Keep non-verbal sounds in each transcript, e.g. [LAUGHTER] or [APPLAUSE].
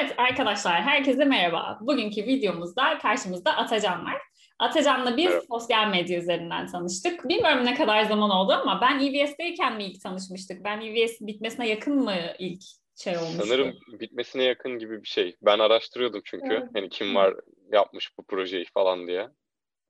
Evet arkadaşlar herkese merhaba. Bugünkü videomuzda karşımızda Atacan var. Atacan'la biz Evet. sosyal medya üzerinden tanıştık. Bilmiyorum ne kadar zaman oldu ama ben EVS'deyken mi ilk tanışmıştık? Ben EVS bitmesine yakın mı ilk şey olmuştu? Sanırım bitmesine yakın gibi bir şey. Ben araştırıyordum çünkü. Evet. Hani kim var yapmış bu projeyi falan diye.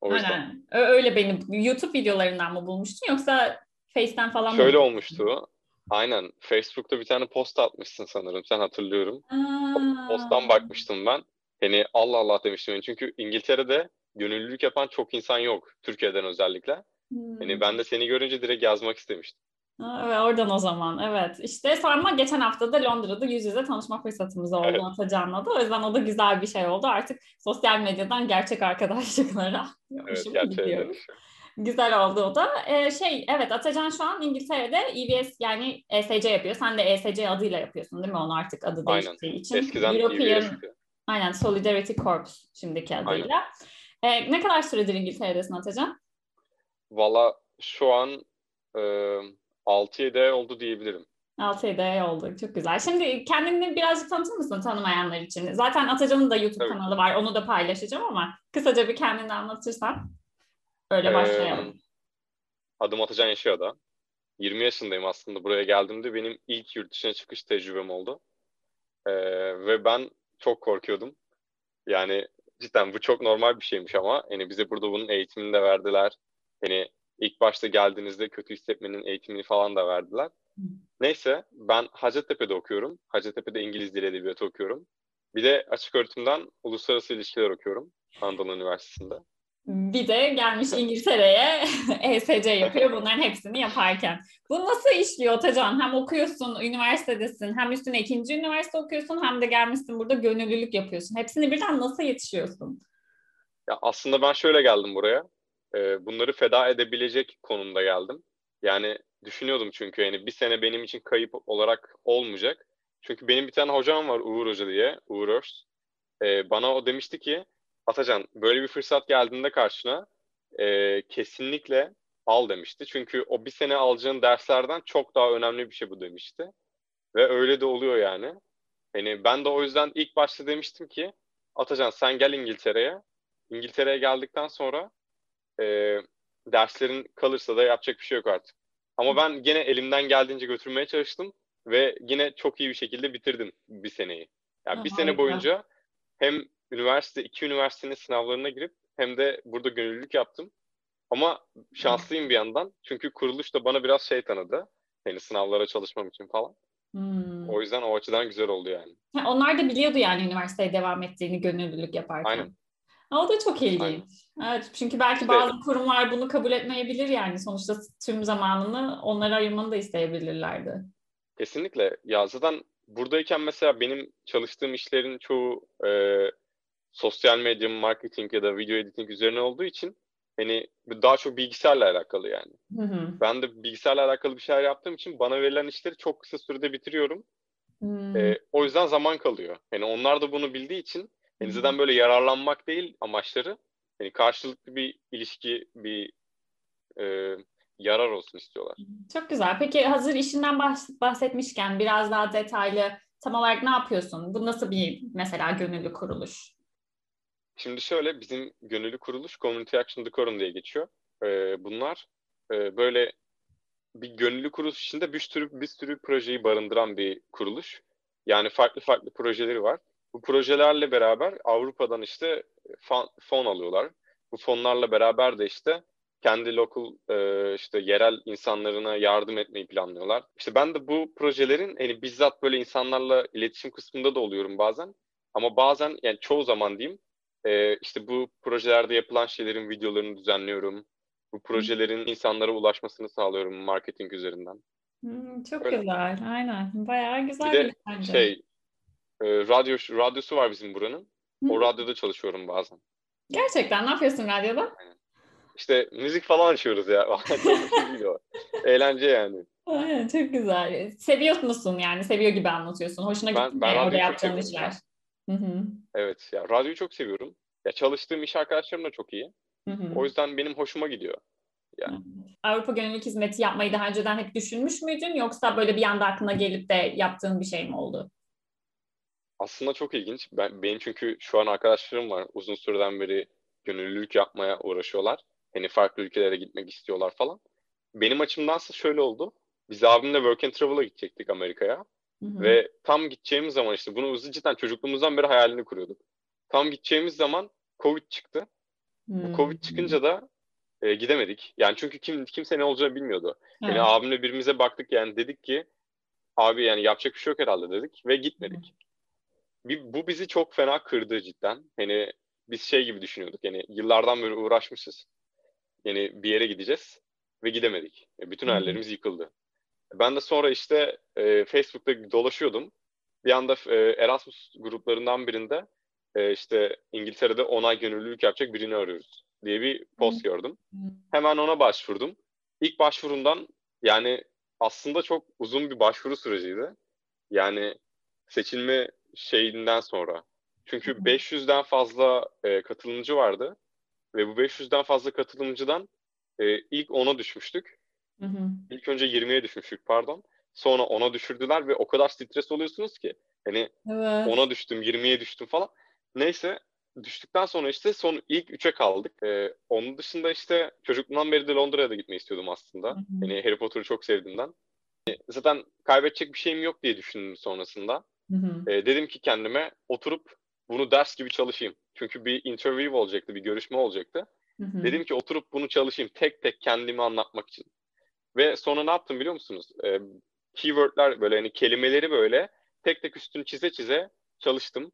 O yüzden. Aynen. Öyle beni YouTube videolarından mı bulmuştun yoksa Face'ten falan mı? Şöyle bulmuştun? olmuştu. Aynen. Facebook'ta bir tane post atmışsın sanırım. Sen hatırlıyorum. Aa. posttan bakmıştım ben. Hani Allah Allah demiştim. Yani çünkü İngiltere'de gönüllülük yapan çok insan yok. Türkiye'den özellikle. Hmm. Hani ben de seni görünce direkt yazmak istemiştim. Evet, oradan o zaman evet. İşte sonra geçen hafta da Londra'da yüz yüze tanışma fırsatımız oldu Evet. Atacan'la da. O yüzden o da güzel bir şey oldu. Artık sosyal medyadan gerçek arkadaşlıklara Evet, hoşuma gerçekten. gidiyor. Güzel oldu o da. Ee, şey evet Atacan şu an İngiltere'de EBS yani ESC yapıyor. Sen de ESC adıyla yapıyorsun değil mi? Onu artık adı Aynen. değiştiği için. Eskiden European, EVS'ti. aynen Solidarity Corps şimdiki adıyla. Ee, ne kadar süredir İngiltere'desin Atacan? Valla şu an e, 6-7 ay oldu diyebilirim. 6 ay oldu. Çok güzel. Şimdi kendini birazcık tanıtır mısın tanımayanlar için? Zaten Atacan'ın da YouTube Tabii. kanalı var. Onu da paylaşacağım ama kısaca bir kendini anlatırsan öyle Ee, başlayalım. Adım Atacan Yaşıyor'da. 20 yaşındayım aslında. Buraya geldiğimde benim ilk yurt dışına çıkış tecrübem oldu. Ee, ve ben çok korkuyordum. Yani cidden bu çok normal bir şeymiş ama hani bize burada bunun eğitimini de verdiler. Hani ilk başta geldiğinizde kötü hissetmenin eğitimini falan da verdiler. Neyse ben Hacettepe'de okuyorum. Hacettepe'de İngiliz Dili Edebiyatı okuyorum. Bir de açık öğretimden uluslararası ilişkiler okuyorum Anadolu Üniversitesi'nde. Bir de gelmiş İngiltere'ye [LAUGHS] ESC yapıyor bunların hepsini yaparken. Bu nasıl işliyor Atacan? Hem okuyorsun, üniversitedesin, hem üstüne ikinci üniversite okuyorsun, hem de gelmişsin burada gönüllülük yapıyorsun. Hepsini birden nasıl yetişiyorsun? Ya aslında ben şöyle geldim buraya. Ee, bunları feda edebilecek konumda geldim. Yani düşünüyordum çünkü yani bir sene benim için kayıp olarak olmayacak. Çünkü benim bir tane hocam var Uğur Hoca diye, Uğur Örs. Ee, bana o demişti ki Atacan böyle bir fırsat geldiğinde karşına e, kesinlikle al demişti. Çünkü o bir sene alacağın derslerden çok daha önemli bir şey bu demişti. Ve öyle de oluyor yani. Hani ben de o yüzden ilk başta demiştim ki Atacan sen gel İngiltere'ye. İngiltere'ye geldikten sonra e, derslerin kalırsa da yapacak bir şey yok artık. Ama ben gene elimden geldiğince götürmeye çalıştım ve yine çok iyi bir şekilde bitirdim bir seneyi. Yani bir Ha, sene boyunca hem üniversite, iki üniversitenin sınavlarına girip hem de burada gönüllülük yaptım. Ama şanslıyım bir yandan. Çünkü kuruluş da bana biraz şey tanıdı. Yani sınavlara çalışmam için falan. Hmm. O yüzden o açıdan güzel oldu yani. Ha, Onlar da biliyordu yani üniversiteye devam ettiğini gönüllülük yaparken. Aynen. O da çok ilginç. Aynen. Evet, çünkü belki İşte- bazı kurumlar bunu kabul etmeyebilir yani. Sonuçta tüm zamanını onlara ayırmanı da isteyebilirlerdi. Kesinlikle. Ya zaten buradayken mesela benim çalıştığım işlerin çoğu e, sosyal medya, marketing ya da video editing üzerine olduğu için hani daha çok bilgisayarla alakalı yani. Hı hı. Ben de bilgisayarla alakalı bir şeyler yaptığım için bana verilen işleri çok kısa sürede bitiriyorum. Hmm. E, o yüzden zaman kalıyor. Yani onlar da bunu bildiği için Hı. zaten böyle yararlanmak değil amaçları. Yani karşılıklı bir ilişki, bir e, yarar olsun istiyorlar. Çok güzel. Peki hazır işinden bahs- bahsetmişken biraz daha detaylı tam olarak ne yapıyorsun? Bu nasıl bir mesela gönüllü kuruluş? Şimdi şöyle bizim gönüllü kuruluş Community Action Decorum diye geçiyor. Ee, bunlar e, böyle bir gönüllü kuruluş içinde bir sürü bir sürü projeyi barındıran bir kuruluş. Yani farklı farklı projeleri var. Bu projelerle beraber Avrupa'dan işte fon, fon alıyorlar. Bu fonlarla beraber de işte kendi local e, işte yerel insanlarına yardım etmeyi planlıyorlar. İşte ben de bu projelerin hani bizzat böyle insanlarla iletişim kısmında da oluyorum bazen. Ama bazen yani çoğu zaman diyeyim ee, işte bu projelerde yapılan şeylerin videolarını düzenliyorum. Bu projelerin insanlara ulaşmasını sağlıyorum marketing üzerinden. Hmm, çok Öyle. güzel. Aynen. Bayağı güzel Bir bir de bence. şey, e, radyo radyosu var bizim buranın. Hı. O radyoda çalışıyorum bazen. Gerçekten ne yapıyorsun radyoda? İşte müzik falan açıyoruz ya. [LAUGHS] Bir şey. Eğlence yani. Aynen, çok güzel. Seviyor musun yani? Seviyor gibi anlatıyorsun. Hoşuna Ben- gitti mi orada yaptığın işler? Hı hı. Evet ya radyoyu çok seviyorum. Ya çalıştığım iş arkadaşlarım da çok iyi. Hı hı. O yüzden benim hoşuma gidiyor. Yani. Avrupa Gönüllülük Hizmeti yapmayı daha önceden hep düşünmüş müydün? Yoksa böyle bir anda aklına gelip de yaptığın bir şey mi oldu? aslında çok ilginç. Ben, benim çünkü şu an arkadaşlarım var. Uzun süreden beri gönüllülük yapmaya uğraşıyorlar. Hani farklı ülkelere gitmek istiyorlar falan. Benim açımdansa şöyle oldu. Biz abimle Work and Travel'a gidecektik Amerika'ya. Ve tam gideceğimiz zaman işte bunu cidden çocukluğumuzdan beri hayalini kuruyorduk. Tam gideceğimiz zaman Covid çıktı. Bu Covid çıkınca da e, gidemedik. Yani çünkü kim kimse ne olacağını bilmiyordu. Evet. Yani abimle birbirimize baktık yani dedik ki abi yani yapacak bir şey yok herhalde dedik ve gitmedik. Bir, bu bizi çok fena kırdı cidden. Hani biz şey gibi düşünüyorduk yani yıllardan beri uğraşmışız. Yani bir yere gideceğiz ve gidemedik. E, bütün hayallerimiz yıkıldı. Ben de sonra işte e, Facebook'ta dolaşıyordum. Bir anda e, Erasmus gruplarından birinde e, işte İngiltere'de onay gönüllülük yapacak birini arıyoruz diye bir post gördüm. Hemen ona başvurdum. İlk başvurumdan yani aslında çok uzun bir başvuru süreciydi. Yani seçilme şeyinden sonra. Çünkü 500'den fazla e, katılımcı vardı. Ve bu 500'den fazla katılımcıdan e, ilk 10'a düşmüştük. Hı hı. İlk önce 20'ye düşmüştük pardon. Sonra 10'a düşürdüler ve o kadar stres oluyorsunuz ki. Hani evet. 10'a düştüm, 20'ye düştüm falan. Neyse düştükten sonra işte son ilk üçe kaldık. Ee, onun dışında işte çocukluğumdan beri de Londra'ya da gitmeyi istiyordum aslında. Hı Yani Harry Potter'ı çok sevdiğimden. Zaten kaybedecek bir şeyim yok diye düşündüm sonrasında. Hı hı. Ee, dedim ki kendime oturup bunu ders gibi çalışayım. Çünkü bir interview olacaktı, bir görüşme olacaktı. Hı hı. Dedim ki oturup bunu çalışayım tek tek kendimi anlatmak için. Ve sonra ne yaptım biliyor musunuz? Ee, keywordler böyle hani kelimeleri böyle tek tek üstünü çize çize çalıştım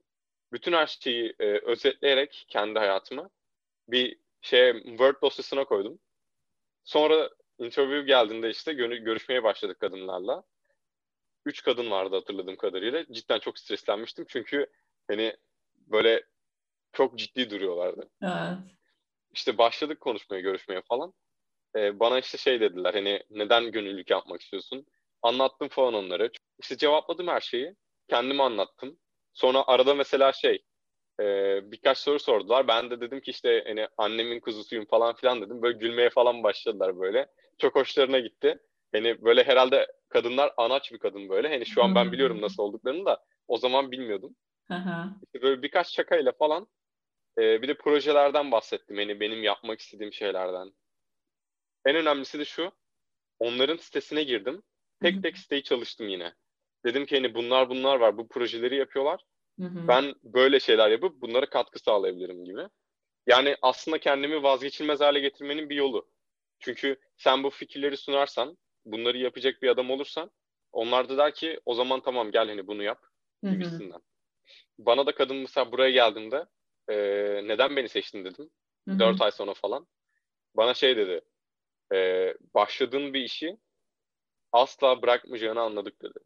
bütün her şeyi e, özetleyerek kendi hayatımı bir şey Word dosyasına koydum. Sonra interview geldiğinde işte görüşmeye başladık kadınlarla. Üç kadın vardı hatırladığım kadarıyla. Cidden çok streslenmiştim çünkü hani böyle çok ciddi duruyorlardı. Evet. İşte başladık konuşmaya, görüşmeye falan. Ee, bana işte şey dediler hani neden gönüllülük yapmak istiyorsun? Anlattım falan onları. İşte cevapladım her şeyi. Kendimi anlattım. Sonra arada mesela şey e, birkaç soru sordular. Ben de dedim ki işte hani annemin kuzusuyum falan filan dedim. Böyle gülmeye falan başladılar böyle. Çok hoşlarına gitti. Hani böyle herhalde kadınlar anaç bir kadın böyle. Hani şu an ben biliyorum nasıl olduklarını da o zaman bilmiyordum. İşte böyle birkaç şakayla falan e, bir de projelerden bahsettim. Hani benim yapmak istediğim şeylerden. En önemlisi de şu. Onların sitesine girdim. Tek tek siteyi çalıştım yine. Dedim ki hani bunlar bunlar var. Bu projeleri yapıyorlar. Hı hı. Ben böyle şeyler yapıp bunlara katkı sağlayabilirim gibi. Yani aslında kendimi vazgeçilmez hale getirmenin bir yolu. Çünkü sen bu fikirleri sunarsan, bunları yapacak bir adam olursan, onlar da der ki o zaman tamam gel hani bunu yap gibisinden. Hı hı. Bana da kadın mesela buraya geldiğinde e, neden beni seçtin dedim. Dört ay sonra falan. Bana şey dedi. E, başladığın bir işi asla bırakmayacağını anladık dedi.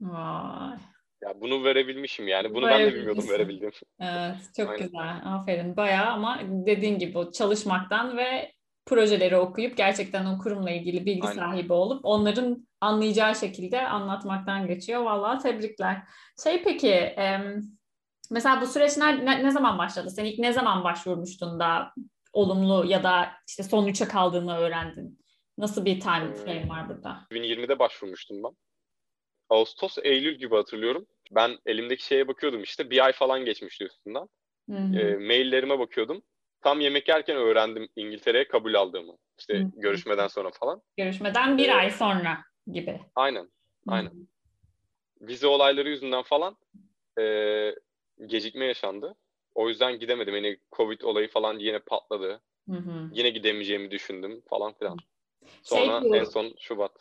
Vay. Ya bunu verebilmişim yani. Bunu ben de bilmiyordum verebildiğim. [LAUGHS] Evet, çok Aynen. güzel. Aferin. Bayağı ama dediğin gibi o çalışmaktan ve projeleri okuyup gerçekten o kurumla ilgili bilgi Aynen. sahibi olup onların anlayacağı şekilde anlatmaktan geçiyor. Vallahi tebrikler. Şey peki, e, mesela bu süreç ne, ne zaman başladı? Sen ilk ne zaman başvurmuştun da olumlu ya da işte son üçe kaldığını öğrendin? Nasıl bir time frame var burada? 2020'de başvurmuştum ben. Ağustos, Eylül gibi hatırlıyorum. Ben elimdeki şeye bakıyordum işte bir ay falan geçmişti üstünden. E, maillerime bakıyordum. Tam yemek yerken öğrendim İngiltere'ye kabul aldığımı. İşte Hı-hı. görüşmeden sonra falan. Görüşmeden bir ee, ay sonra gibi. Aynen, aynen. Hı-hı. Vize olayları yüzünden falan e, gecikme yaşandı. O yüzden gidemedim. Yine Covid olayı falan yine patladı. Hı-hı. Yine gidemeyeceğimi düşündüm falan filan. Şey sonra şey en son Şubat.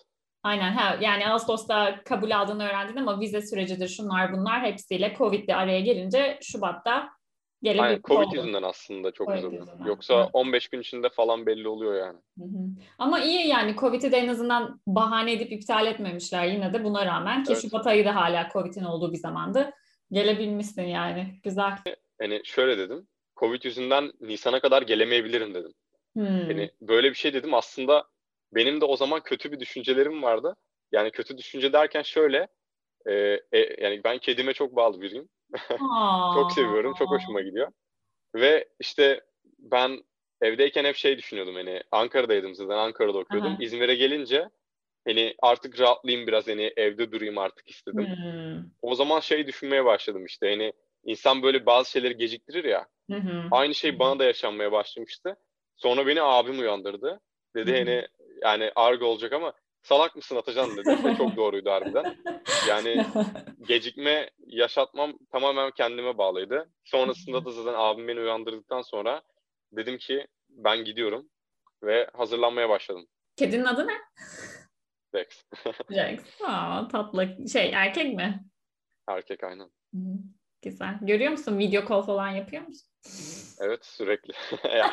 Aynen ha, yani Ağustos'ta kabul aldığını öğrendin ama vize sürecidir şunlar bunlar hepsiyle Covid'le araya gelince Şubat'ta gelebilir. Aynen Covid oldu. yüzünden aslında çok COVID uzadı. Yoksa evet. 15 gün içinde falan belli oluyor yani. Hı hı. Ama iyi yani Covid'i de en azından bahane edip iptal etmemişler yine de buna rağmen ki evet. Şubat ayı da hala Covid'in olduğu bir zamandı. Gelebilmişsin yani. Güzel. Yani şöyle dedim. Covid yüzünden Nisan'a kadar gelemeyebilirim dedim. Hmm. Yani böyle bir şey dedim aslında benim de o zaman kötü bir düşüncelerim vardı. Yani kötü düşünce derken şöyle, e, e, yani ben kedime çok bağlı biriyim. [LAUGHS] çok seviyorum, çok hoşuma gidiyor. Ve işte ben evdeyken hep şey düşünüyordum hani Ankara'daydım zaten Ankara'da okuyordum. İzmir'e gelince Hani artık rahatlayayım biraz hani evde durayım artık istedim. Hmm. O zaman şey düşünmeye başladım işte hani insan böyle bazı şeyleri geciktirir ya. Hı hı. Aynı şey bana da yaşanmaya başlamıştı. Sonra beni abim uyandırdı. Dedi hani yani argo olacak ama salak mısın Atacan dedi. Ve [LAUGHS] çok doğruydu harbiden. Yani [LAUGHS] gecikme yaşatmam tamamen kendime bağlıydı. Sonrasında da zaten abim beni uyandırdıktan sonra dedim ki ben gidiyorum ve hazırlanmaya başladım. Kedinin adı ne? Dex. Jax. Aa, tatlı. Şey erkek mi? Erkek aynen. Hı, Güzel. Görüyor musun? Video call falan yapıyor musun? Evet sürekli. [LAUGHS] Ya,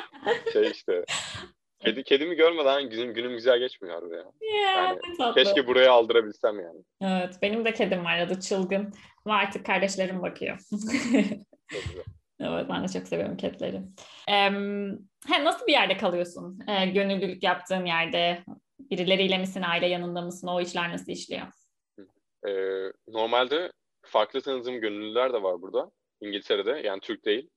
şey işte. [LAUGHS] Kedi, kedimi görmeden günüm, günüm güzel geçmiyor harbi ya. Ya, Yani tatlı. Keşke buraya aldırabilsem yani. Evet, benim de kedim var adı Çılgın. Ama artık kardeşlerim bakıyor. [LAUGHS] Evet, ben de çok seviyorum kedileri. Em, he, nasıl bir yerde kalıyorsun? E, gönüllülük yaptığın yerde birileriyle misin, aile yanında mısın? O işler nasıl işliyor? Ee, normalde farklı tanıdığım gönüllüler de var burada. İngiltere'de yani Türk değil.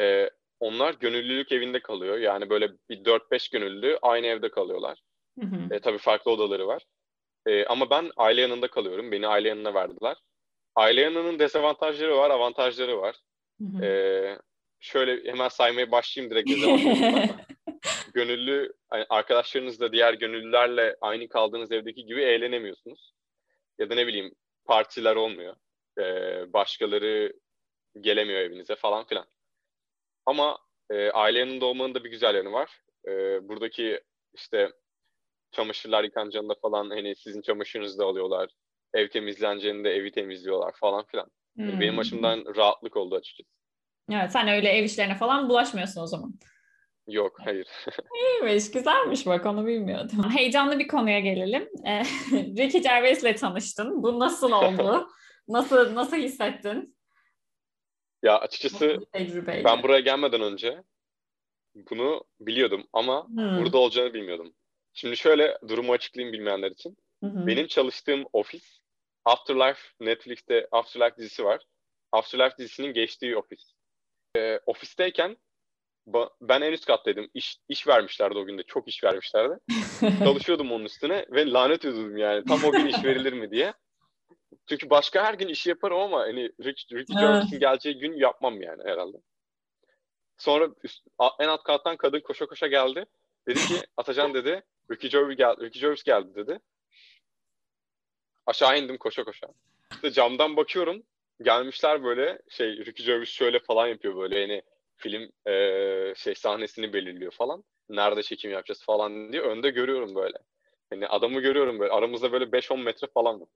Ee, onlar gönüllülük evinde kalıyor. Yani böyle bir 4-5 gönüllü aynı evde kalıyorlar. Hı hı. E, tabii farklı odaları var. E, ama ben aile yanında kalıyorum. Beni aile yanına verdiler. Aile yanının dezavantajları var, avantajları var. Hı hı. E, şöyle hemen saymaya başlayayım direkt dezavantajlarından. [LAUGHS] Gönüllü, arkadaşlarınızla, diğer gönüllülerle aynı kaldığınız evdeki gibi eğlenemiyorsunuz. Ya da ne bileyim partiler olmuyor. E, başkaları gelemiyor evinize falan filan. Ama e, aile yanında olmanın da bir güzel yanı var. E, buradaki işte çamaşırlar yıkanacağında falan hani sizin çamaşırınızı da alıyorlar. Ev temizleneceğinde evi temizliyorlar falan filan. Yani Hmm. Benim açımdan rahatlık oldu açıkçası. Evet, sen öyle ev işlerine falan bulaşmıyorsun o zaman. Yok, hayır. [LAUGHS] İyiymiş, güzelmiş bak onu bilmiyordum. Heyecanlı bir konuya gelelim. Ee, [LAUGHS] Ricky Gervais'le tanıştın. Bu nasıl oldu? [LAUGHS] nasıl nasıl hissettin? Ya açıkçası ben buraya gelmeden önce bunu biliyordum ama Hmm. burada olacağını bilmiyordum. Şimdi şöyle durumu açıklayayım bilmeyenler için. Hı. Benim çalıştığım ofis Afterlife, Netflix'te Afterlife dizisi var. Afterlife dizisinin geçtiği ofis. Ee, ofisteyken ben en üst kattaydım. İş, iş vermişlerdi o günde. Çok iş vermişlerdi. [LAUGHS] Çalışıyordum onun üstüne ve lanet ediyordum yani. Tam o gün iş verilir mi diye. Çünkü başka her gün işi yaparım ama hani Rick, Ricky Evet. Gervais'in geleceği gün yapmam yani herhalde. Sonra üst- en alt kattan kadın koşa koşa geldi. Dedi ki [LAUGHS] Atacan dedi Ricky Gervais, gel Ricky Gervais geldi dedi. Aşağı indim koşa koşa. İşte camdan bakıyorum. Gelmişler böyle şey Ricky Gervais şöyle falan yapıyor böyle yani film eee, şey sahnesini belirliyor falan. Nerede çekim yapacağız falan diye önde görüyorum böyle. Hani adamı görüyorum böyle. Aramızda böyle 5-10 metre falan var.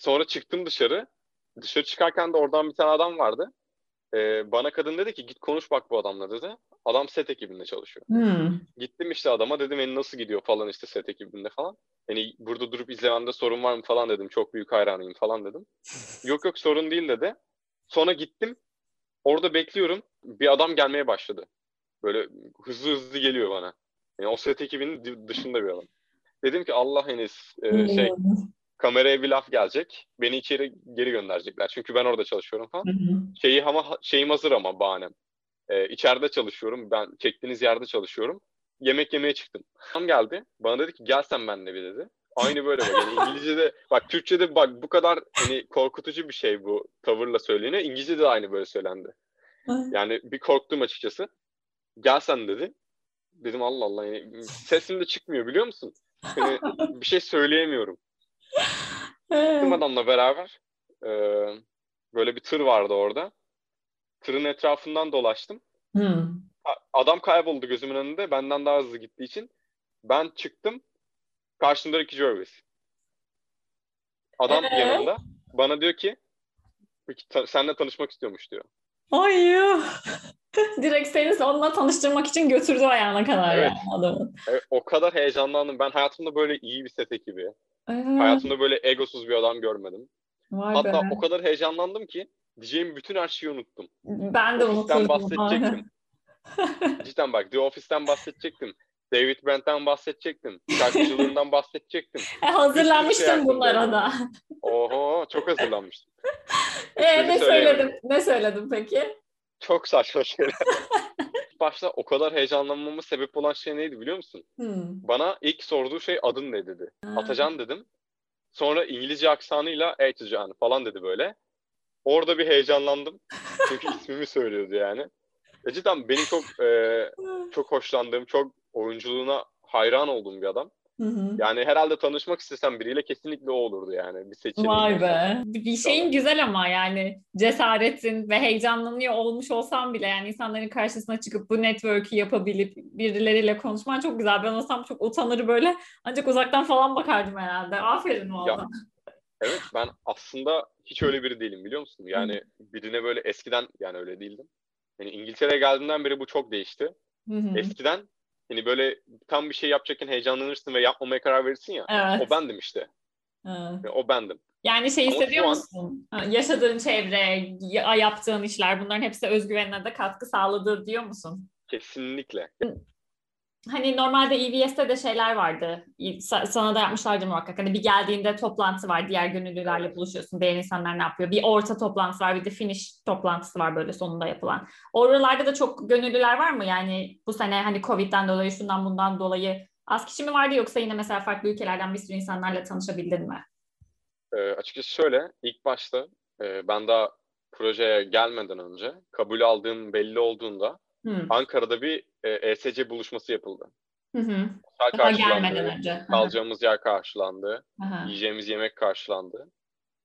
Sonra çıktım dışarı. Dışarı çıkarken de oradan bir tane adam vardı. Ee, bana kadın dedi ki git konuş bak bu adamla dedi. Adam set ekibinde çalışıyor. Hmm. Gittim işte adama dedim hani nasıl gidiyor falan işte set ekibinde falan. Hani burada durup izlemende sorun var mı falan dedim. Çok büyük hayranıyım falan dedim. [LAUGHS] Yok yok sorun değil dedi. Sonra gittim. Orada bekliyorum. Bir adam gelmeye başladı. Böyle hızlı hızlı geliyor bana. Yani o set ekibinin dışında bir adam. Dedim ki Allah henüz e, şey kameraya bir laf gelecek. Beni içeri geri gönderecekler. Çünkü ben orada çalışıyorum falan. Hı hı. Şeyi ama şeyim hazır ama bahanem. Ee, içeride çalışıyorum. Ben çektiğiniz yerde çalışıyorum. Yemek yemeye çıktım. Tam geldi. Bana dedi ki gel sen benimle bir dedi. Aynı böyle bak. Yani İngilizce'de bak Türkçe'de bak bu kadar hani korkutucu bir şey bu tavırla söyleniyor. İngilizce'de de aynı böyle söylendi. Yani bir korktum açıkçası. Gel sen dedi. Dedim Allah Allah yani sesim de çıkmıyor biliyor musun? Hani bir şey söyleyemiyorum. Gittim adamla beraber. Ee, böyle bir tır vardı orada. Tırın etrafından dolaştım. Hmm. Adam kayboldu gözümün önünde. Benden daha hızlı gittiği için. Ben çıktım. Karşımda Ricky Gervais. Adam Ee? yanımda. Bana diyor ki "Peki, ta- seninle tanışmak istiyormuş diyor. Ay. [LAUGHS] Direkt seni onunla tanıştırmak için götürdü ayağına kadar Evet. yani adamın. E, o kadar heyecanlandım. Ben hayatımda böyle iyi bir set ekibi, Evet. hayatımda böyle egosuz bir adam görmedim. Vay Hatta be. o kadar heyecanlandım ki diyeceğim bütün her şeyi unuttum. Ben de unuturdum. bahsedecektim. [LAUGHS] Cidden bak The Office'ten bahsedecektim. David Brent'ten bahsedecektim. Şarkıcılığından [LAUGHS] bahsedecektim. E, Hazırlanmıştım şey bunlara da. Oho çok hazırlanmıştım. E, ne söyledim? Ne söyledim peki? Çok saçma şeyler. başta o kadar heyecanlanmama sebep olan şey neydi biliyor musun? Hmm. Bana ilk sorduğu şey adın ne dedi. Ha. Atacan dedim. Sonra İngilizce aksanıyla Atacan falan dedi böyle. Orada bir heyecanlandım. Çünkü [LAUGHS] ismimi söylüyordu yani. E cidden benim çok e, çok hoşlandığım, çok oyunculuğuna hayran olduğum bir adam. Hı hı. Yani herhalde tanışmak istesem biriyle kesinlikle o olurdu yani. Bir seçeneğim Vay be. Bir şeyin güzel ama yani cesaretin ve heyecanlanıyor olmuş olsam bile yani insanların karşısına çıkıp bu network'ü yapabilip birileriyle konuşman çok güzel. Ben olsam çok utanır böyle ancak uzaktan falan bakardım herhalde. Aferin valla. Evet ben aslında hiç öyle biri değilim biliyor musun? Yani birine böyle eskiden yani öyle değildim. Yani İngiltere'ye geldiğimden beri bu çok değişti. Hı hı. Eskiden hani böyle tam bir şey yapacakken heyecanlanırsın ve yapmamaya karar verirsin ya. Evet. O bendim işte. Yani o bendim. Yani şey Ama hissediyor an- musun? Yaşadığın çevre, ya- yaptığın işler bunların hepsi özgüvenine de katkı sağladı diyor musun? Kesinlikle. Hani normalde EVS'te de şeyler vardı. Sa- Sana da yapmışlardır muhakkak. Hani bir geldiğinde toplantı var. Diğer gönüllülerle buluşuyorsun. Diğer insanlar ne yapıyor? Bir orta toplantısı var. Bir de finish toplantısı var böyle sonunda yapılan. Oralarda da çok gönüllüler var mı? Yani bu sene hani Covid'den dolayı şundan bundan dolayı az kişi mi vardı yoksa yine mesela farklı ülkelerden bir sürü insanlarla tanışabildin mi? Ee, açıkçası şöyle ilk başta e, ben daha projeye gelmeden önce kabul aldığım belli olduğunda Hı. Ankara'da bir e, ESC buluşması yapıldı. Hı hı. Otel Daha gelmeden önce. Kalacağımız yer karşılandı, hı. yiyeceğimiz yemek karşılandı.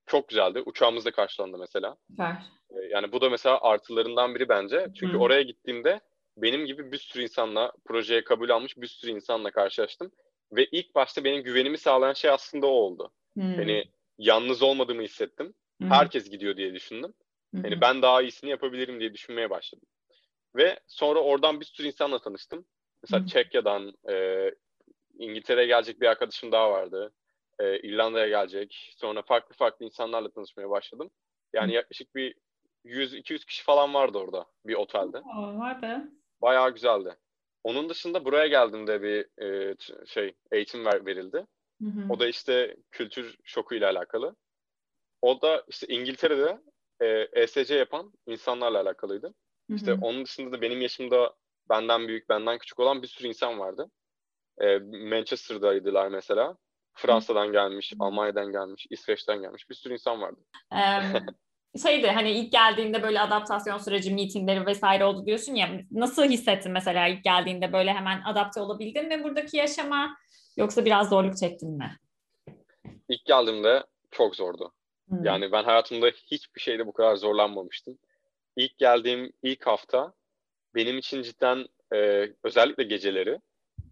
Çok güzeldi. Uçağımız da karşılandı mesela. Süper. E, Yani bu da mesela artılarından biri bence. Çünkü Hı. oraya gittiğimde benim gibi bir sürü insanla, projeye kabul almış bir sürü insanla karşılaştım. Ve ilk başta benim güvenimi sağlayan şey aslında o oldu. Hı. Hani yalnız olmadığımı hissettim. Hı. Herkes gidiyor diye düşündüm. Hı hı. Hani ben daha iyisini yapabilirim diye düşünmeye başladım. Ve sonra oradan bir sürü insanla tanıştım. Mesela Hı. Çekya'dan, e, İngiltere'ye gelecek bir arkadaşım daha vardı. E, İrlanda'ya gelecek. Sonra farklı farklı insanlarla tanışmaya başladım. Yani Hı. yaklaşık bir 100-200 kişi falan vardı orada bir otelde. Aa, Var be. Bayağı güzeldi. Onun dışında buraya geldiğimde bir e, şey eğitim ver, verildi. Hı hı. O da işte kültür şoku ile alakalı. O da işte İngiltere'de e, ESC yapan insanlarla alakalıydı. Hı İşte hı. onun dışında da benim yaşımda benden büyük, benden küçük olan bir sürü insan vardı. E, Manchester'daydılar mesela. Fransa'dan gelmiş, Almanya'dan gelmiş, İsveç'ten gelmiş bir sürü insan vardı. [LAUGHS] Şeydi hani ilk geldiğinde böyle adaptasyon süreci, meetingleri vesaire oldu diyorsun ya. Nasıl hissettin mesela ilk geldiğinde böyle hemen adapte olabildin mi buradaki yaşama yoksa biraz zorluk çektin mi? İlk geldiğimde çok zordu. Hı. Yani ben hayatımda hiçbir şeyde bu kadar zorlanmamıştım. İlk geldiğim ilk hafta benim için cidden e, özellikle geceleri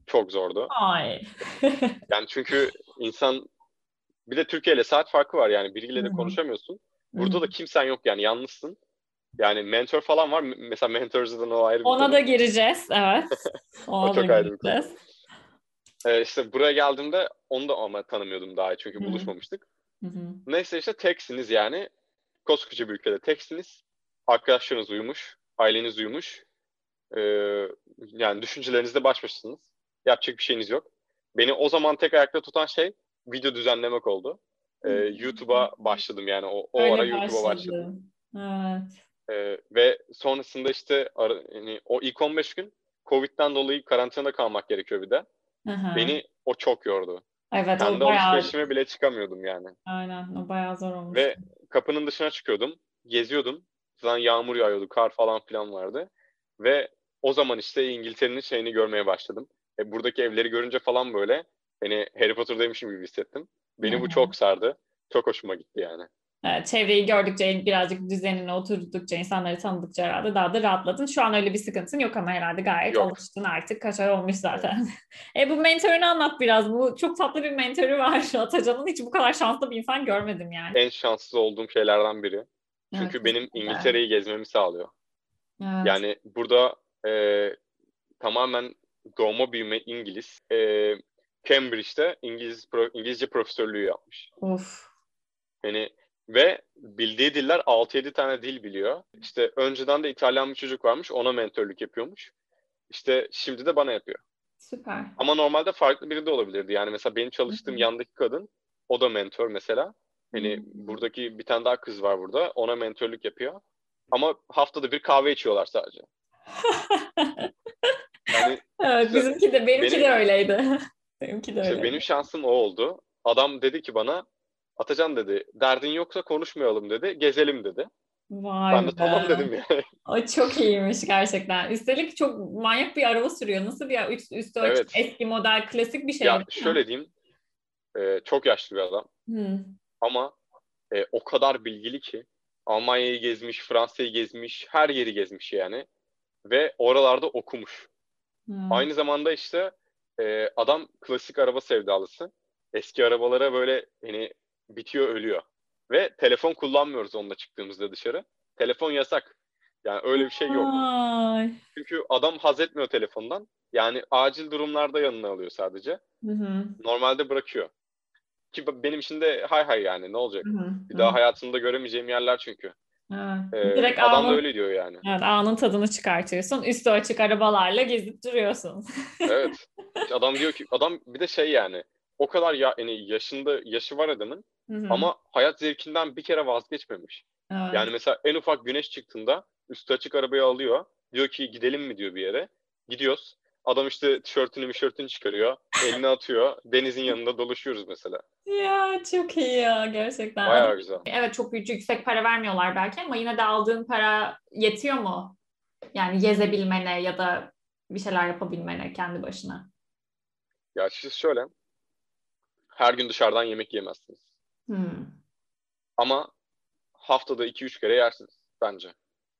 çok zordu. Ay. [LAUGHS] Yani çünkü insan bir de Türkiye ile saat farkı var yani biriyle de konuşamıyorsun. Burada da kimsen yok yani yalnızsın. Yani mentor falan var. Mesela mentors'dan o ayrı bir Ona konu. da gireceğiz. Evet. [LAUGHS] Ona O çok da ayrı bir konu. Ee, işte buraya geldiğimde onu da ama tanımıyordum daha çünkü Hı hı. buluşmamıştık. Hı hı. Neyse işte teksiniz yani. Koskoca bir ülkede teksiniz. Arkadaşlarınız uyumuş. Aileniz uyumuş. Ee, yani düşüncelerinizde baş başasınız. Yapacak bir şeyiniz yok. Beni o zaman tek ayakta tutan şey video düzenlemek oldu. Ee. YouTube'a başladım yani o, o Öyle ara YouTube'a başladım. Evet. Ee, ve sonrasında işte ara, yani o ilk 15 gün Covid'den dolayı karantinada kalmak gerekiyor bir de. Hı. Beni o çok yordu. evet o Kendi bayağı alışverişime bile çıkamıyordum yani. aynen o bayağı zor olmuş. Ve kapının dışına çıkıyordum. Geziyordum. Zaten yağmur yağıyordu. Kar falan filan vardı. Ve o zaman işte İngiltere'nin şeyini görmeye başladım. E, buradaki evleri görünce falan böyle hani Harry Potter'daymışım gibi hissettim. Beni bu çok sardı. Çok hoşuma gitti yani. Evet, çevreyi gördükçe, birazcık düzenine oturdukça, insanları tanıdıkça herhalde daha da rahatladın. Şu an öyle bir sıkıntın yok ama herhalde gayet Yok. alıştın artık. Kaç ay olmuş zaten. [LAUGHS] e bu mentorunu anlat biraz. Bu çok tatlı bir mentoru var. [LAUGHS] Atacan'ın hiç bu kadar şanslı bir insan görmedim yani. En şanssız olduğum şeylerden biri. Çünkü Evet, benim. İngiltere'yi gezmemi sağlıyor. Evet. Yani burada e, tamamen doğma büyüme İngiliz. E, Cambridge'de İngiliz pro- İngilizce profesörlüğü yapmış. Of. Yani ve bildiği diller 6-7 tane dil biliyor. İşte önceden de İtalyan bir çocuk varmış, ona mentörlük yapıyormuş. İşte şimdi de bana yapıyor. Süper. Ama normalde farklı biri de olabilirdi. Yani mesela benim çalıştığım Hı hı. yandaki kadın, o da mentor mesela. Hani buradaki bir tane daha kız var burada, ona mentörlük yapıyor. Ama haftada bir kahve içiyorlar sadece. [LAUGHS] yani, evet, işte, bizimki de benimki benim, de öyleydi. [LAUGHS] benimki de. Işte benim şansım o oldu. Adam dedi ki bana Atacan dedi derdin yoksa konuşmayalım dedi. Gezelim dedi. Vay ben de be. tamam dedim yani. [LAUGHS] O çok iyiymiş gerçekten. Üstelik çok manyak bir araba sürüyor. Nasıl bir üst, üstü açık evet. eski model klasik bir şey. Ya şöyle diyeyim. E, çok yaşlı bir adam. Hmm. Ama e, o kadar bilgili ki Almanya'yı gezmiş, Fransa'yı gezmiş, her yeri gezmiş yani. Ve oralarda okumuş. Hmm. Aynı zamanda işte e, adam klasik araba sevdalısı. Eski arabalara böyle hani bitiyor, ölüyor. Ve telefon kullanmıyoruz onunla çıktığımızda dışarı. Telefon yasak. Yani öyle bir şey yok. Ay. Çünkü adam haz etmiyor telefondan. Yani acil durumlarda yanına alıyor sadece. Hı hı. Normalde bırakıyor. Ki benim için de hay hay yani ne olacak? Hı hı. Bir daha hayatımda göremeyeceğim yerler çünkü. Ee, Direkt adam anın, da öyle diyor yani. Evet, anın tadını çıkartıyorsun. Üstü açık arabalarla gezip duruyorsun. evet. [LAUGHS] Adam diyor ki adam bir de şey yani o kadar ya yani yaşında yaşı var adamın Hı-hı. ama hayat zevkinden bir kere vazgeçmemiş. Evet. Yani mesela en ufak güneş çıktığında üstü açık arabayı alıyor. Diyor ki gidelim mi diyor bir yere. Gidiyoruz. Adam işte tişörtünü mişörtünü çıkarıyor. Elini atıyor. Denizin yanında dolaşıyoruz mesela. Ya çok iyi ya gerçekten. Bayağı güzel. Evet çok yüksek para vermiyorlar belki ama yine de aldığın para yetiyor mu? Yani gezebilmene ya da bir şeyler yapabilmene kendi başına. Ya siz şöyle. Her gün dışarıdan yemek yemezsiniz. Hmm. Ama haftada 2-3 kere yersiniz bence.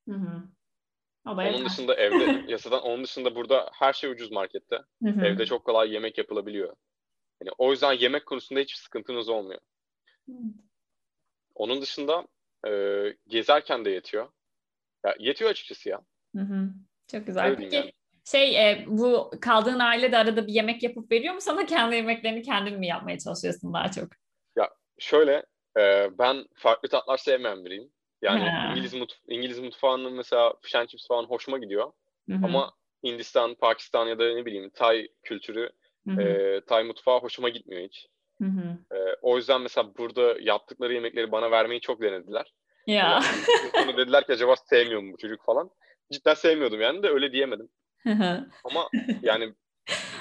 Hı hı. Onun dışında evde [LAUGHS] yasadan onun dışında burada her şey ucuz markette. Hı hı. Evde çok kolay yemek yapılabiliyor. Yani o yüzden yemek konusunda hiçbir sıkıntınız olmuyor. Hı. Onun dışında e, gezerken de yetiyor. Ya, yetiyor açıkçası ya. Hı hı. Çok güzel. Peki yani. şey e, bu kaldığın aile de arada bir yemek yapıp veriyor mu sana [LAUGHS] kendi yemeklerini kendin mi yapmaya çalışıyorsun daha çok? Ya şöyle e, ben farklı tatlar sevmeyen biriyim. Yani ha. İngiliz mutf İngiliz mutfağının mesela fish and chips falan hoşuma gidiyor. Hı-hı. Ama Hindistan, Pakistan ya da ne bileyim Tay kültürü, e, Tay mutfağı hoşuma gitmiyor hiç. E, o yüzden mesela burada yaptıkları yemekleri bana vermeyi çok denediler. Ya. Yani, [LAUGHS] dediler ki acaba sevmiyor mu bu çocuk falan. Cidden sevmiyordum yani de öyle diyemedim. Ama yani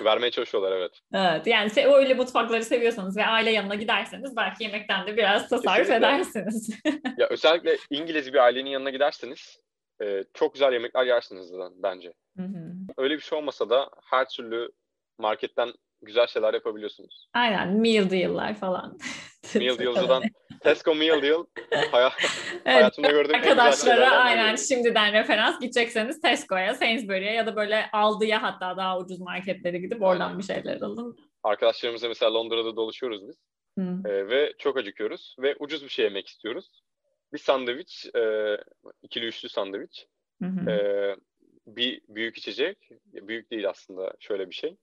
Vermeye çalışıyorlar evet. Evet yani öyle mutfakları seviyorsanız ve aile yanına giderseniz belki yemekten de biraz tasarruf Kesinlikle. edersiniz. [LAUGHS] ya özellikle İngiliz bir ailenin yanına giderseniz e, çok güzel yemekler yersiniz bence. Hı hı. Öyle bir şey olmasa da her türlü marketten güzel şeyler yapabiliyorsunuz. Aynen meal deal'lar falan. [LAUGHS] meal deal'dan Tesco Meal Deal hayat, [LAUGHS] evet, hayatımda [LAUGHS] gördüğüm Arkadaşlara aynen şimdiden referans gidecekseniz Tesco'ya, Sainsbury'e ya da böyle Aldi'ye hatta daha ucuz marketlere gidip oradan bir şeyler alın. Arkadaşlarımızla mesela Londra'da dolaşıyoruz biz. Ee, ve çok acıkıyoruz ve ucuz bir şey yemek istiyoruz. Bir sandviç, e, ikili üçlü sandviç, e, bir büyük içecek, büyük değil aslında şöyle bir şey.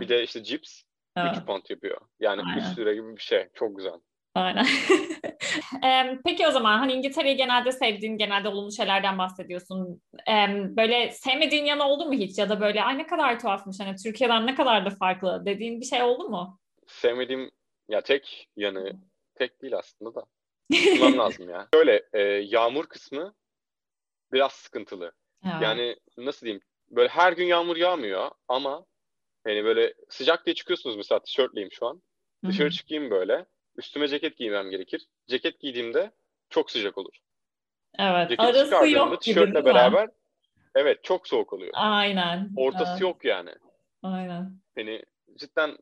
Bir de işte cips, evet. 3 pound yapıyor. Yani Aynen. 3 lira gibi bir şey. Çok güzel. Aynen. [LAUGHS] Peki o zaman hani İngiltere'yi genelde sevdiğin, genelde olumlu şeylerden bahsediyorsun. Böyle sevmediğin yanı oldu mu hiç? Ya da böyle ay ne kadar tuhafmış hani Türkiye'den ne kadar da farklı dediğin bir şey oldu mu? Sevmediğim ya tek yanı tek değil aslında da. [LAUGHS] Tutmam lazım ya. Şöyle e, yağmur kısmı biraz sıkıntılı. Evet. Yani nasıl diyeyim? Böyle her gün yağmur yağmıyor ama hani böyle sıcak diye çıkıyorsunuz mesela tişörtleyim şu an. Dışarı çıkayım böyle Üstüme ceket giymem gerekir. Ceket giydiğimde çok sıcak olur. Evet. Ceket arası yok tişörtle beraber evet çok soğuk oluyor. Aynen. Ortası evet. yok yani. Aynen. Hani cidden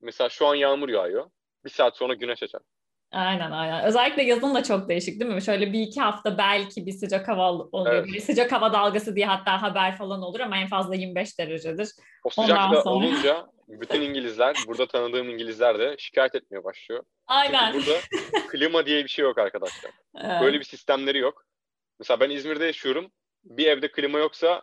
mesela şu an yağmur yağıyor. Bir saat sonra güneş açar. Aynen aynen. Özellikle yazın da çok değişik değil mi? Şöyle bir iki hafta belki bir sıcak hava oluyor. Evet. Bir sıcak hava dalgası diye hatta haber falan olur ama en fazla 25 derecedir. O sıcakta sonra... olunca [LAUGHS] bütün İngilizler, burada tanıdığım İngilizler de şikayet etmeye başlıyor. Aynen. Çünkü burada [LAUGHS] klima diye bir şey yok arkadaşlar. Evet. Böyle bir sistemleri yok. Mesela ben İzmir'de yaşıyorum. Bir evde klima yoksa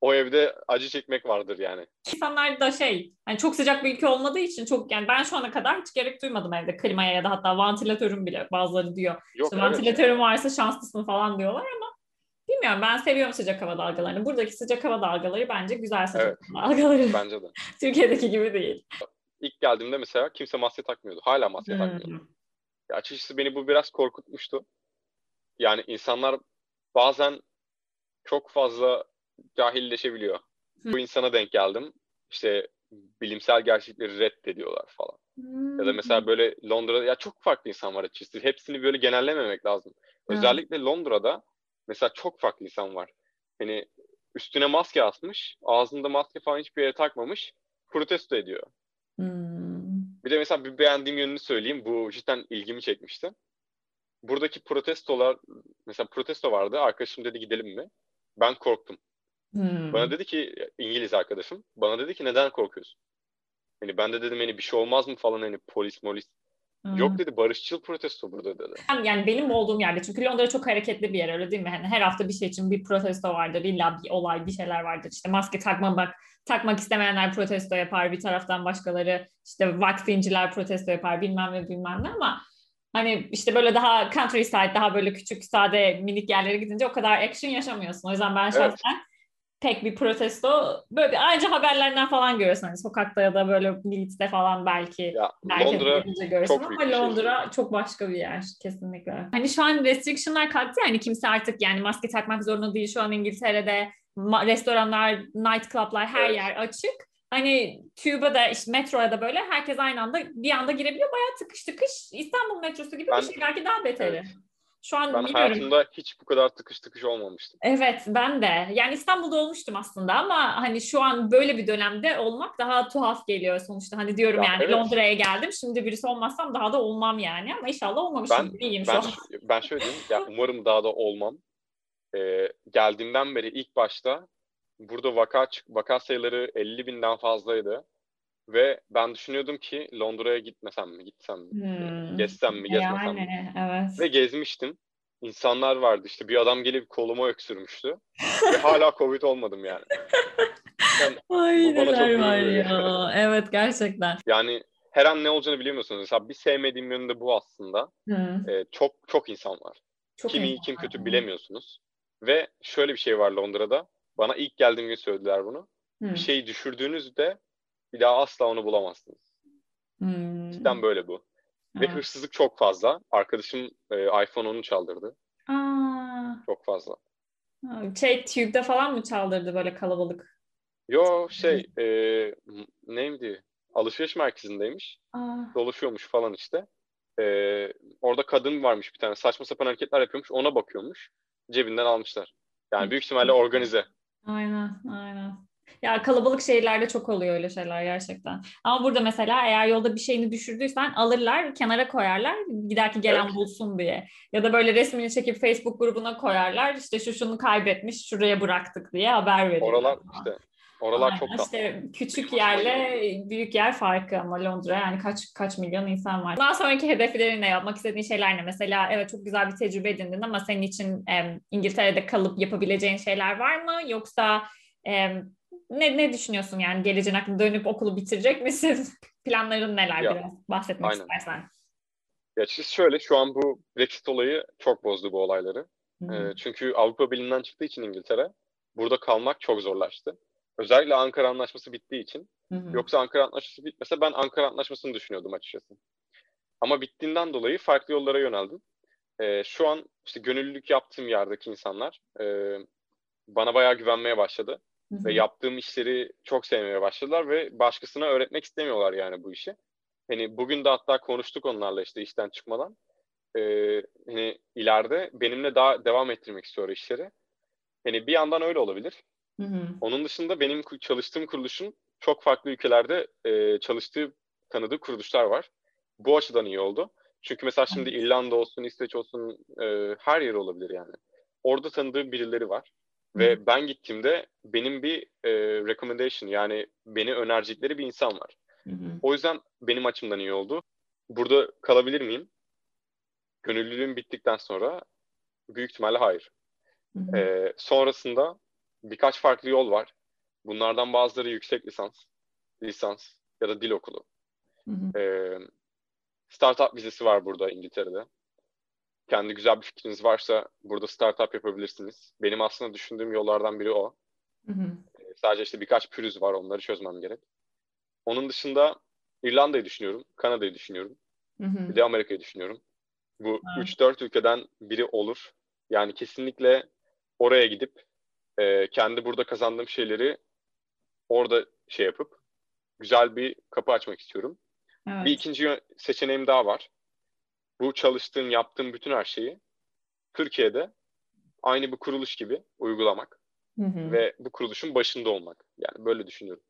o evde acı çekmek vardır yani. İnsanlar da şey, yani çok sıcak bir ülke olmadığı için çok yani ben şu ana kadar hiç gerek duymadım evde klimaya ya da hatta vantilatörüm bile bazıları diyor. Yok, işte evet. vantilatörüm varsa şanslısın falan diyorlar ama bilmiyorum ben seviyorum sıcak hava dalgalarını. Buradaki sıcak hava dalgaları bence güzel sıcak evet, hava dalgaları. [LAUGHS] Bence de. [LAUGHS] Türkiye'deki gibi değil. İlk geldiğimde mesela kimse maske takmıyordu. Hala maske hmm. takmıyordu. Ya açıkçası beni bu biraz korkutmuştu. Yani insanlar bazen çok fazla cahilleşebiliyor. Bu insana denk geldim. İşte bilimsel gerçekleri reddediyorlar falan. Ya da mesela böyle Londra'da ya çok farklı insan var açıkçası. Hepsini böyle genellememek lazım. Özellikle Londra'da mesela çok farklı insan var. Hani üstüne maske asmış, ağzında maske falan hiçbir yere takmamış, protesto ediyor. Hmm. Bir de mesela bir beğendiğim yönünü söyleyeyim. Bu cidden ilgimi çekmişti. Buradaki protestolar, mesela protesto vardı. Arkadaşım dedi gidelim mi? Ben korktum. Hmm. Bana dedi ki İngiliz arkadaşım. Bana dedi ki neden korkuyorsun? Hani ben de dedim hani bir şey olmaz mı falan hani polis molis. Hmm. Yok dedi barışçıl protesto burada dedi. Yani benim olduğum yerde çünkü Londra çok hareketli bir yer öyle değil mi? Hani her hafta bir şey için bir protesto vardır. illa bir olay bir şeyler vardır. İşte maske takmamak takmak istemeyenler protesto yapar. Bir taraftan başkaları işte vaksinciler protesto yapar bilmem ne bilmem ne ama hani işte böyle daha countryside daha böyle küçük sade minik yerlere gidince o kadar action yaşamıyorsun. O yüzden ben şahsen evet pek bir protesto böyle bir, ayrıca haberlerden falan görüyorsun hani sokakta ya da böyle Militz'te falan belki ya, Londra görüyorsun çok ama Londra şey. çok başka bir yer kesinlikle. Hani şu an restriction'lar kalktı yani kimse artık yani maske takmak zorunda değil şu an İngiltere'de restoranlar, night club'lar her evet. yer açık. Hani TÜBA'da işte metroya da böyle herkes aynı anda bir anda girebiliyor. Bayağı tıkış tıkış İstanbul metrosu gibi ben, bir şey belki daha beteri. Evet. Şu an ben bilmiyorum. hayatımda hiç bu kadar tıkış tıkış olmamıştım. Evet ben de. Yani İstanbul'da olmuştum aslında ama hani şu an böyle bir dönemde olmak daha tuhaf geliyor sonuçta. Hani diyorum ya, yani evet. Londra'ya geldim. Şimdi birisi olmazsam daha da olmam yani ama inşallah olmamışım. Ben, İyiyim ben, şu an. Ben şöyle diyeyim. Ya umarım daha da olmam. Ee, geldiğimden beri ilk başta burada vaka, vaka sayıları 50 binden fazlaydı. Ve ben düşünüyordum ki Londra'ya gitmesem mi, gitsem mi, hmm. gezsem mi, gezmesem yani, mi? Evet. Ve gezmiştim. İnsanlar vardı işte bir adam gelip koluma öksürmüştü. ve hala Covid olmadım yani. yani Ay neler var ya. evet gerçekten. Yani her an ne olacağını bilemiyorsunuz. Mesela bir sevmediğim yönü de bu aslında. Ee, çok çok insan var. Çok kim iyi kim kötü bilemiyorsunuz. Ve şöyle bir şey var Londra'da. Bana ilk geldiğim gün söylediler bunu. Hı. Bir şeyi düşürdüğünüzde bir daha asla onu bulamazsınız. Hmm. Cidden böyle bu. Evet. Ve hırsızlık çok fazla. Arkadaşım e, iPhone 10'u çaldırdı. Aa. Çok fazla. Şey Tube'de falan mı çaldırdı böyle kalabalık? Yo şey e, neydi? Alışveriş merkezindeymiş. Aa. Dolaşıyormuş falan işte. E, orada kadın varmış bir tane. Saçma sapan hareketler yapıyormuş. Ona bakıyormuş. Cebinden almışlar. Yani büyük ihtimalle organize. Aynen, aynen. Ya kalabalık şehirlerde çok oluyor öyle şeyler gerçekten. Ama burada mesela eğer yolda bir şeyini düşürdüysen alırlar, kenara koyarlar giderki gelen evet. bulsun diye. Ya da böyle resmini çekip Facebook grubuna koyarlar. İşte şu şunu kaybetmiş, şuraya bıraktık diye haber verirler. Oralar işte Oralar Aynen, çok tatlı. İşte küçük yerle büyük yer farkı ama Londra yani kaç kaç milyon insan var. Daha sonraki hedeflerin ne? Yapmak istediğin şeyler ne? Mesela evet çok güzel bir tecrübe edindin ama senin için e, İngiltere'de kalıp yapabileceğin şeyler var mı? Yoksa e, ne, ne düşünüyorsun yani geleceğin hakkında dönüp okulu bitirecek misin? [LAUGHS] Planların neler ya, biraz bahsetmek aynen. istersen. Ya şöyle şu an bu Brexit olayı çok bozdu bu olayları. Ee, çünkü Avrupa Birliği'nden çıktığı için İngiltere burada kalmak çok zorlaştı. Özellikle Ankara Anlaşması bittiği için. Hı-hı. Yoksa Ankara Anlaşması bitmese ben Ankara Anlaşması'nı düşünüyordum açıkçası. Ama bittiğinden dolayı farklı yollara yöneldim. Ee, şu an işte gönüllülük yaptığım yerdeki insanlar e, bana bayağı güvenmeye başladı. Hı-hı. Ve yaptığım işleri çok sevmeye başladılar ve başkasına öğretmek istemiyorlar yani bu işi. Hani bugün de hatta konuştuk onlarla işte işten çıkmadan. Ee, hani ileride benimle daha devam ettirmek istiyor işleri. Hani bir yandan öyle olabilir. Hı hı. Onun dışında benim çalıştığım kuruluşun çok farklı ülkelerde e, çalıştığı tanıdığı kuruluşlar var. Bu açıdan iyi oldu. Çünkü mesela şimdi İrlanda olsun, İsveç olsun e, her yer olabilir yani. Orada tanıdığım birileri var. Ve ben gittiğimde benim bir e, recommendation yani beni önerecekleri bir insan var. Hı hı. O yüzden benim açımdan iyi oldu. Burada kalabilir miyim? Gönüllülüğüm bittikten sonra büyük ihtimalle hayır. Hı hı. E, sonrasında birkaç farklı yol var. Bunlardan bazıları yüksek lisans, lisans ya da dil okulu. Hı hı. E, startup vizesi var burada İngiltere'de kendi güzel bir fikriniz varsa burada startup yapabilirsiniz. Benim aslında düşündüğüm yollardan biri o. Hı hı. Ee, sadece işte birkaç pürüz var onları çözmem gerek. Onun dışında İrlanda'yı düşünüyorum, Kanada'yı düşünüyorum. Hı hı. Bir de Amerika'yı düşünüyorum. Bu evet. 3-4 ülkeden biri olur. Yani kesinlikle oraya gidip e, kendi burada kazandığım şeyleri orada şey yapıp güzel bir kapı açmak istiyorum. Evet. Bir ikinci seçeneğim daha var. Bu çalıştığım, yaptığım bütün her şeyi Türkiye'de aynı bir kuruluş gibi uygulamak hı hı. ve bu kuruluşun başında olmak. Yani böyle düşünüyorum.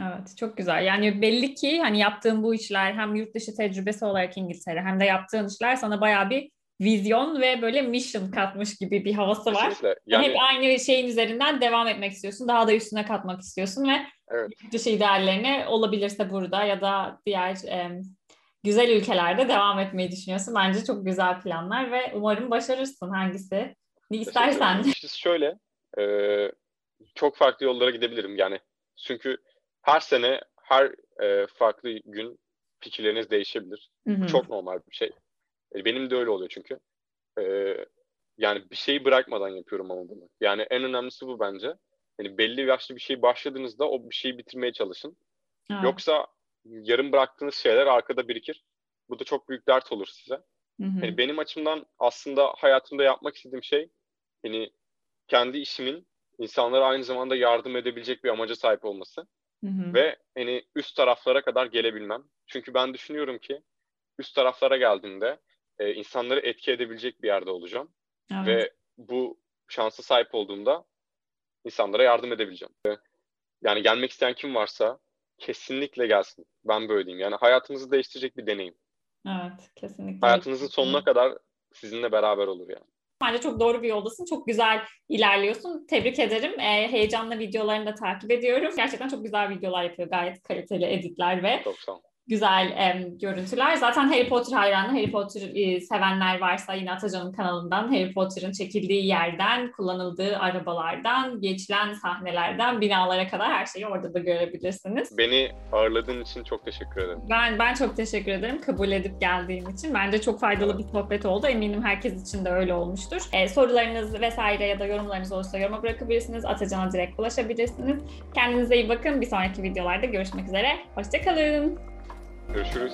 Evet çok güzel. Yani belli ki hani yaptığın bu işler hem yurt dışı tecrübesi olarak İngiltere hem de yaptığın işler sana bayağı bir vizyon ve böyle mission katmış gibi bir havası var. Kesinlikle. Yani... Hep aynı şeyin üzerinden devam etmek istiyorsun. Daha da üstüne katmak istiyorsun ve evet. dışı ideallerine olabilirse burada ya da diğer e, güzel ülkelerde devam etmeyi düşünüyorsun. Bence çok güzel planlar ve umarım başarırsın hangisi. Ne istersen. [LAUGHS] İşte şöyle e, çok farklı yollara gidebilirim yani. Çünkü her sene her e, farklı gün fikirleriniz değişebilir. Hı hı. Çok normal bir şey. E, benim de öyle oluyor çünkü. E, yani bir şeyi bırakmadan yapıyorum ama bunu. Yani en önemlisi bu bence. Yani belli yaşlı bir şey başladığınızda o bir şeyi bitirmeye çalışın. Evet. Yoksa yarım bıraktığınız şeyler arkada birikir. Bu da çok büyük dert olur size. Hı hı. Yani benim açımdan aslında hayatımda yapmak istediğim şey yani kendi işimin insanlara aynı zamanda yardım edebilecek bir amaca sahip olması. Hı hı. Ve hani üst taraflara kadar gelebilmem. Çünkü ben düşünüyorum ki üst taraflara geldiğinde e, insanları etki edebilecek bir yerde olacağım. Evet. Ve bu şansa sahip olduğumda insanlara yardım edebileceğim. Yani gelmek isteyen kim varsa kesinlikle gelsin. Ben böyle diyeyim. Yani hayatınızı değiştirecek bir deneyim. Evet, kesinlikle. Hayatınızın sonuna kadar sizinle beraber olur yani. Bence çok doğru bir yoldasın. Çok güzel ilerliyorsun. Tebrik ederim. E, heyecanla videolarını da takip ediyorum. Gerçekten çok güzel videolar yapıyor. Gayet kaliteli editler ve çok sağ ol güzel e, görüntüler. Zaten Harry Potter hayranı, Harry Potter e, sevenler varsa yine Atacan'ın kanalından Harry Potter'ın çekildiği yerden, kullanıldığı arabalardan, geçilen sahnelerden, binalara kadar her şeyi orada da görebilirsiniz. Beni ağırladığın için çok teşekkür ederim. Ben ben çok teşekkür ederim kabul edip geldiğim için. Bence çok faydalı bir sohbet oldu. Eminim herkes için de öyle olmuştur. E, sorularınız vesaire ya da yorumlarınız olursa yoruma bırakabilirsiniz. Atacan'a direkt ulaşabilirsiniz. Kendinize iyi bakın. Bir sonraki videolarda görüşmek üzere. Hoşçakalın. Görüşürüz.